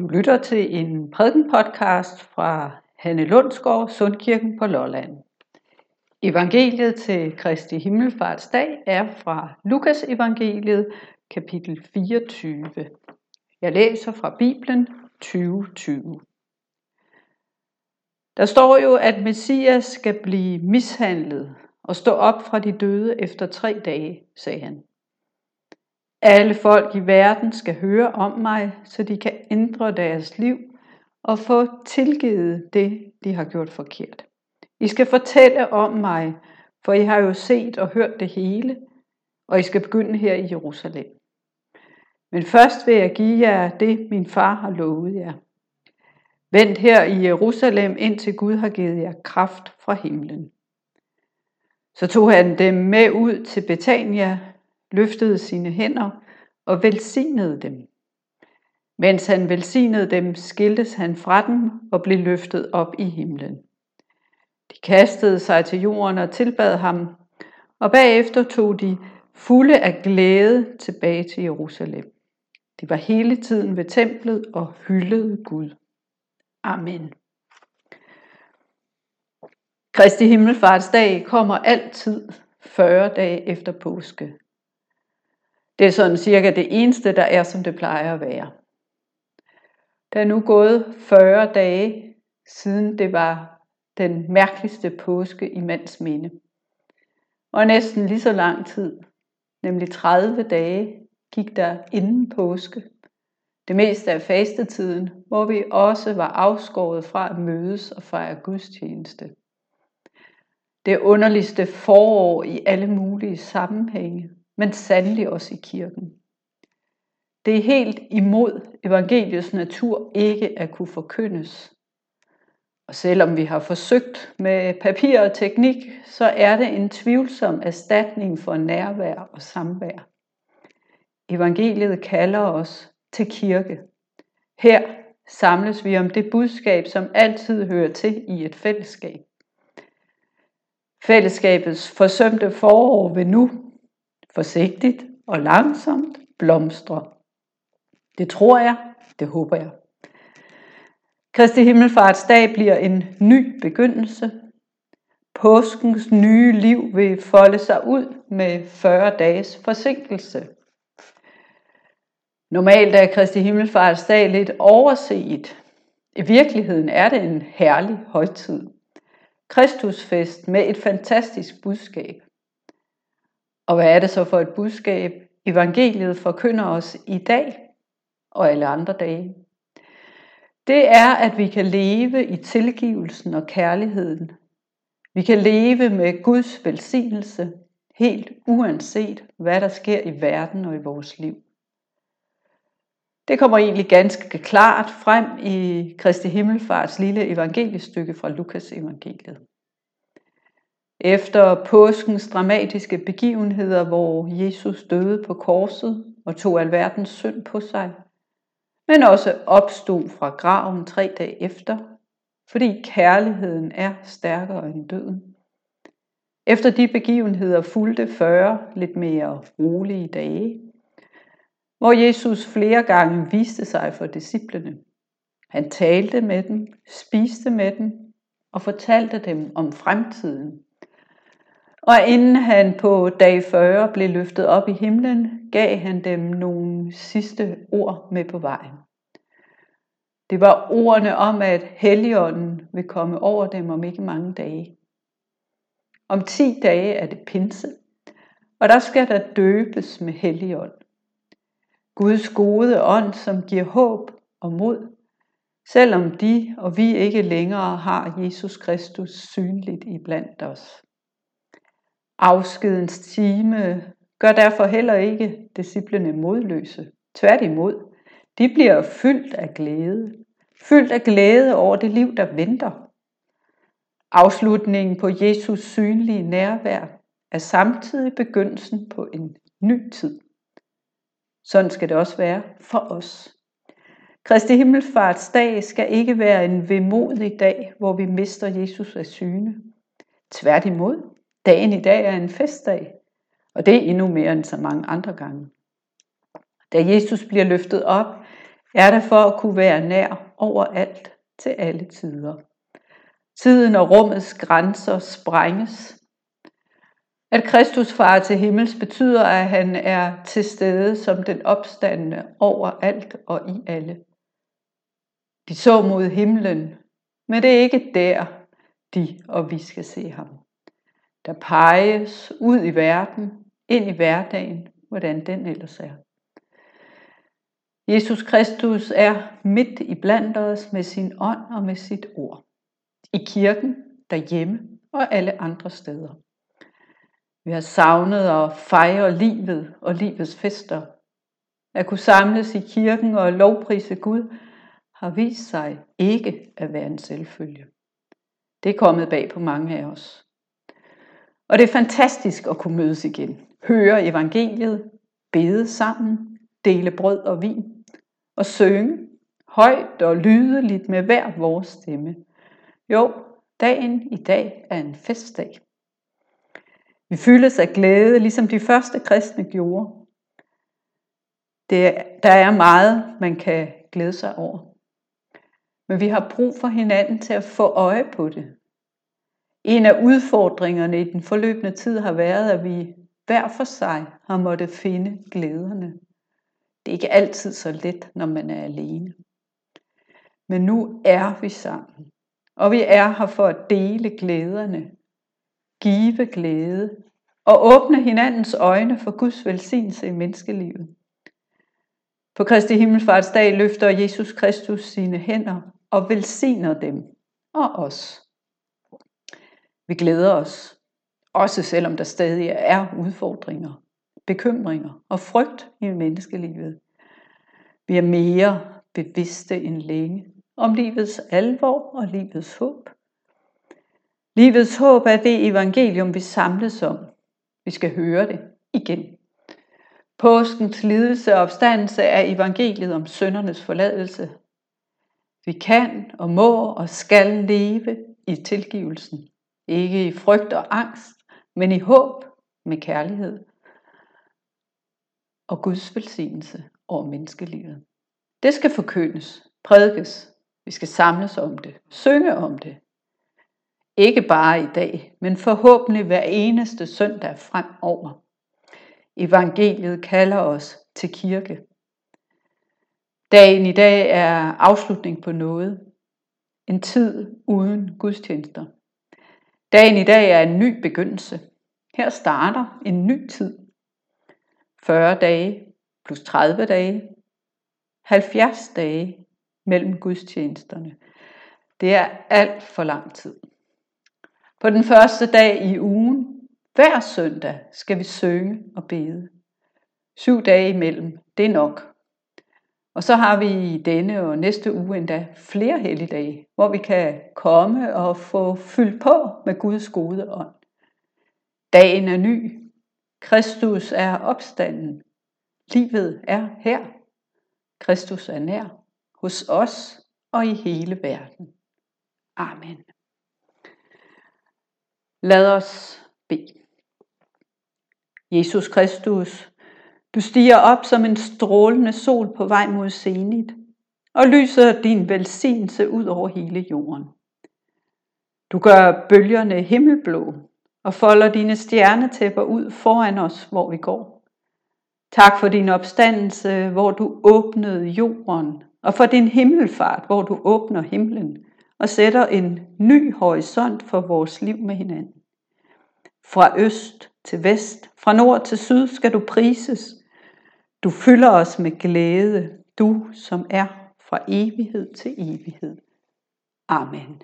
Du lytter til en prædikenpodcast fra Hanne Lundsgaard, Sundkirken på Lolland. Evangeliet til Kristi Himmelfartsdag er fra Lukas evangeliet, kapitel 24. Jeg læser fra Bibelen 2020. Der står jo, at Messias skal blive mishandlet og stå op fra de døde efter tre dage, sagde han. Alle folk i verden skal høre om mig, så de kan ændre deres liv og få tilgivet det, de har gjort forkert. I skal fortælle om mig, for I har jo set og hørt det hele, og I skal begynde her i Jerusalem. Men først vil jeg give jer det, min far har lovet jer. Vent her i Jerusalem, indtil Gud har givet jer kraft fra himlen. Så tog han dem med ud til Betania, løftede sine hænder og velsignede dem. Mens han velsignede dem, skiltes han fra dem og blev løftet op i himlen. De kastede sig til jorden og tilbad ham, og bagefter tog de fulde af glæde tilbage til Jerusalem. De var hele tiden ved templet og hyldede Gud. Amen. Kristi Himmelfartsdag kommer altid 40 dage efter påske. Det er sådan cirka det eneste, der er, som det plejer at være. Der er nu gået 40 dage, siden det var den mærkeligste påske i mands minde. Og næsten lige så lang tid, nemlig 30 dage, gik der inden påske. Det meste af fastetiden, hvor vi også var afskåret fra at mødes og fejre gudstjeneste. Det underligste forår i alle mulige sammenhænge, men sandelig også i kirken. Det er helt imod evangeliets natur ikke at kunne forkyndes. Og selvom vi har forsøgt med papir og teknik, så er det en tvivlsom erstatning for nærvær og samvær. Evangeliet kalder os til kirke. Her samles vi om det budskab, som altid hører til i et fællesskab. Fællesskabets forsømte forår vil nu forsigtigt og langsomt blomstre. Det tror jeg, det håber jeg. Kristi Himmelfartsdag bliver en ny begyndelse. Påskens nye liv vil folde sig ud med 40 dages forsinkelse. Normalt er Kristi Himmelfartsdag lidt overset. I virkeligheden er det en herlig højtid. Kristusfest med et fantastisk budskab. Og hvad er det så for et budskab, evangeliet forkynder os i dag og alle andre dage? Det er, at vi kan leve i tilgivelsen og kærligheden. Vi kan leve med Guds velsignelse, helt uanset hvad der sker i verden og i vores liv. Det kommer egentlig ganske klart frem i Kristi Himmelfarts lille evangeliestykke fra Lukas evangeliet. Efter påskens dramatiske begivenheder, hvor Jesus døde på korset og tog alverdens synd på sig, men også opstod fra graven tre dage efter, fordi kærligheden er stærkere end døden. Efter de begivenheder fulgte 40 lidt mere rolige dage, hvor Jesus flere gange viste sig for disciplene. Han talte med dem, spiste med dem og fortalte dem om fremtiden og inden han på dag 40 blev løftet op i himlen, gav han dem nogle sidste ord med på vejen. Det var ordene om, at Helligånden vil komme over dem om ikke mange dage. Om 10 dage er det pinse, og der skal der døbes med Helligånd. Guds gode ånd, som giver håb og mod, selvom de og vi ikke længere har Jesus Kristus synligt iblandt os. Afskedens time gør derfor heller ikke disciplene modløse. Tværtimod, de bliver fyldt af glæde. Fyldt af glæde over det liv, der venter. Afslutningen på Jesus synlige nærvær er samtidig begyndelsen på en ny tid. Sådan skal det også være for os. Kristi Himmelfarts dag skal ikke være en vemodig dag, hvor vi mister Jesus af syne. Tværtimod, Dagen i dag er en festdag, og det er endnu mere end så mange andre gange. Da Jesus bliver løftet op, er det for at kunne være nær overalt til alle tider. Tiden og rummets grænser sprænges. At Kristus far til himmels betyder, at han er til stede som den opstandende overalt og i alle. De så mod himlen, men det er ikke der, de og vi skal se ham. Der peges ud i verden, ind i hverdagen, hvordan den ellers er. Jesus Kristus er midt i blandt os med sin ånd og med sit ord. I kirken, derhjemme og alle andre steder. Vi har savnet at fejre livet og livets fester. At kunne samles i kirken og lovprise Gud har vist sig ikke at være en selvfølge. Det er kommet bag på mange af os. Og det er fantastisk at kunne mødes igen, høre evangeliet, bede sammen, dele brød og vin og synge højt og lydeligt med hver vores stemme. Jo, dagen i dag er en festdag. Vi fyldes af glæde, ligesom de første kristne gjorde. Det, der er meget, man kan glæde sig over. Men vi har brug for hinanden til at få øje på det. En af udfordringerne i den forløbende tid har været, at vi hver for sig har måttet finde glæderne. Det er ikke altid så let, når man er alene. Men nu er vi sammen, og vi er her for at dele glæderne, give glæde og åbne hinandens øjne for Guds velsignelse i menneskelivet. På Kristi Himmelfartsdag løfter Jesus Kristus sine hænder og velsigner dem og os. Vi glæder os, også selvom der stadig er udfordringer, bekymringer og frygt i menneskelivet. Vi er mere bevidste end længe om livets alvor og livets håb. Livets håb er det evangelium, vi samles om. Vi skal høre det igen. Påskens lidelse og opstandelse er evangeliet om søndernes forladelse. Vi kan og må og skal leve i tilgivelsen. Ikke i frygt og angst, men i håb med kærlighed og Guds velsignelse over menneskelivet. Det skal forkyndes, prædikes. Vi skal samles om det, synge om det. Ikke bare i dag, men forhåbentlig hver eneste søndag fremover. Evangeliet kalder os til kirke. Dagen i dag er afslutning på noget. En tid uden gudstjenester. Dagen i dag er en ny begyndelse. Her starter en ny tid. 40 dage plus 30 dage. 70 dage mellem gudstjenesterne. Det er alt for lang tid. På den første dag i ugen, hver søndag, skal vi synge og bede. Syv dage imellem, det er nok. Og så har vi i denne og næste uge endda flere helligdage, hvor vi kan komme og få fyldt på med Guds gode ånd. Dagen er ny. Kristus er opstanden. Livet er her. Kristus er nær hos os og i hele verden. Amen. Lad os bede. Jesus Kristus, du stiger op som en strålende sol på vej mod zenit, og lyser din velsignelse ud over hele jorden. Du gør bølgerne himmelblå og folder dine stjernetæpper ud foran os, hvor vi går. Tak for din opstandelse, hvor du åbnede jorden, og for din himmelfart, hvor du åbner himlen og sætter en ny horisont for vores liv med hinanden. Fra øst til vest, fra nord til syd skal du prises. Du fylder os med glæde, du som er fra evighed til evighed. Amen.